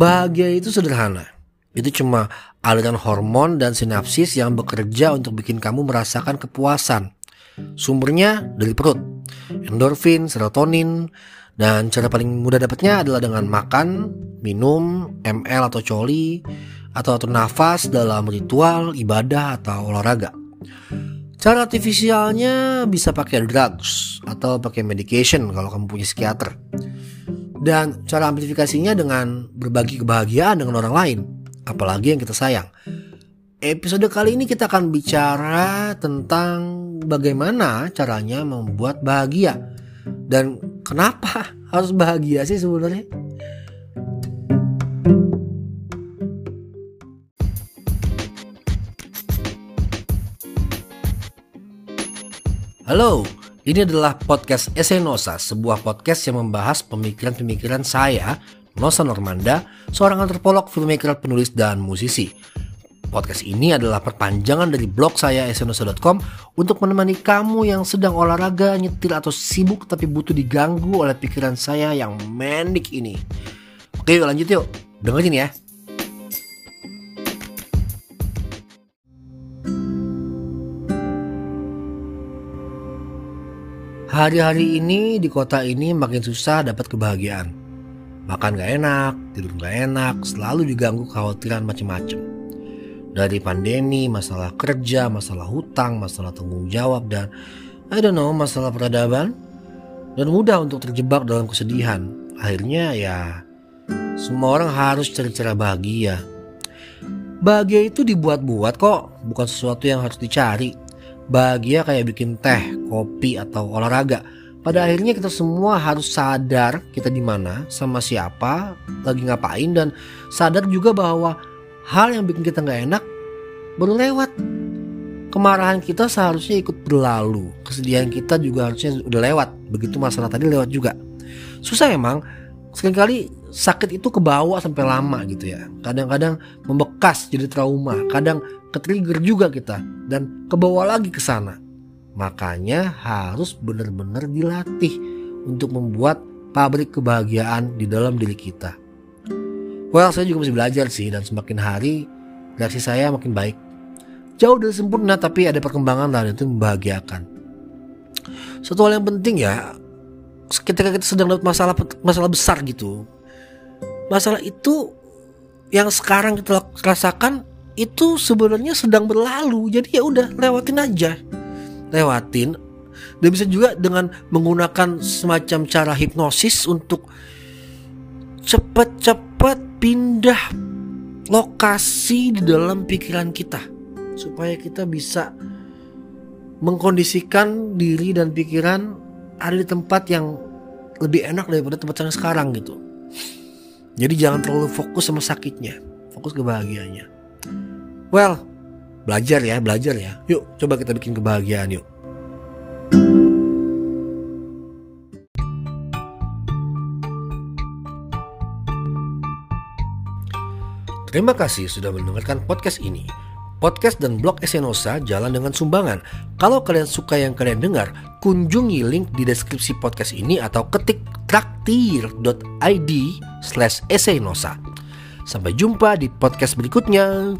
Bahagia itu sederhana. Itu cuma aliran hormon dan sinapsis yang bekerja untuk bikin kamu merasakan kepuasan. Sumbernya dari perut, endorfin, serotonin, dan cara paling mudah dapatnya adalah dengan makan, minum, ML atau coli, atau atur nafas dalam ritual, ibadah, atau olahraga. Cara artifisialnya bisa pakai drugs atau pakai medication kalau kamu punya psikiater. Dan cara amplifikasinya dengan berbagi kebahagiaan dengan orang lain, apalagi yang kita sayang. Episode kali ini kita akan bicara tentang bagaimana caranya membuat bahagia dan kenapa harus bahagia sih sebenarnya. Halo, ini adalah podcast Esenosa, sebuah podcast yang membahas pemikiran-pemikiran saya, Nosa Normanda, seorang antropolog, filmmaker, penulis, dan musisi. Podcast ini adalah perpanjangan dari blog saya esenosa.com untuk menemani kamu yang sedang olahraga, nyetir, atau sibuk tapi butuh diganggu oleh pikiran saya yang mendik ini. Oke lanjut yuk, dengerin ya. Hari-hari ini di kota ini makin susah dapat kebahagiaan. Makan gak enak, tidur gak enak, selalu diganggu kekhawatiran macam-macam. Dari pandemi, masalah kerja, masalah hutang, masalah tanggung jawab, dan I don't know, masalah peradaban. Dan mudah untuk terjebak dalam kesedihan. Akhirnya ya, semua orang harus cari cara bahagia. Bahagia itu dibuat-buat kok, bukan sesuatu yang harus dicari bahagia kayak bikin teh, kopi atau olahraga. Pada akhirnya kita semua harus sadar kita di mana, sama siapa, lagi ngapain dan sadar juga bahwa hal yang bikin kita nggak enak baru lewat. Kemarahan kita seharusnya ikut berlalu, kesedihan kita juga harusnya udah lewat. Begitu masalah tadi lewat juga. Susah emang, sering kali sakit itu kebawa sampai lama gitu ya. Kadang-kadang membekas jadi trauma, kadang ke-trigger juga kita dan kebawa lagi ke sana. Makanya harus benar-benar dilatih untuk membuat pabrik kebahagiaan di dalam diri kita. Well, saya juga masih belajar sih dan semakin hari reaksi saya makin baik. Jauh dari sempurna tapi ada perkembangan dan itu membahagiakan. Satu hal yang penting ya, ketika kita sedang dapat masalah masalah besar gitu, masalah itu yang sekarang kita rasakan itu sebenarnya sedang berlalu. Jadi ya udah lewatin aja. Lewatin. Dan bisa juga dengan menggunakan semacam cara hipnosis untuk cepat-cepat pindah lokasi di dalam pikiran kita. Supaya kita bisa mengkondisikan diri dan pikiran ada di tempat yang lebih enak daripada tempat yang sekarang gitu. Jadi jangan terlalu fokus sama sakitnya, fokus ke bahagianya. Well, belajar ya, belajar ya. Yuk, coba kita bikin kebahagiaan yuk. Terima kasih sudah mendengarkan podcast ini. Podcast dan blog Esenosa jalan dengan sumbangan. Kalau kalian suka yang kalian dengar, kunjungi link di deskripsi podcast ini atau ketik traktir.id slash esenosa. Sampai jumpa di podcast berikutnya.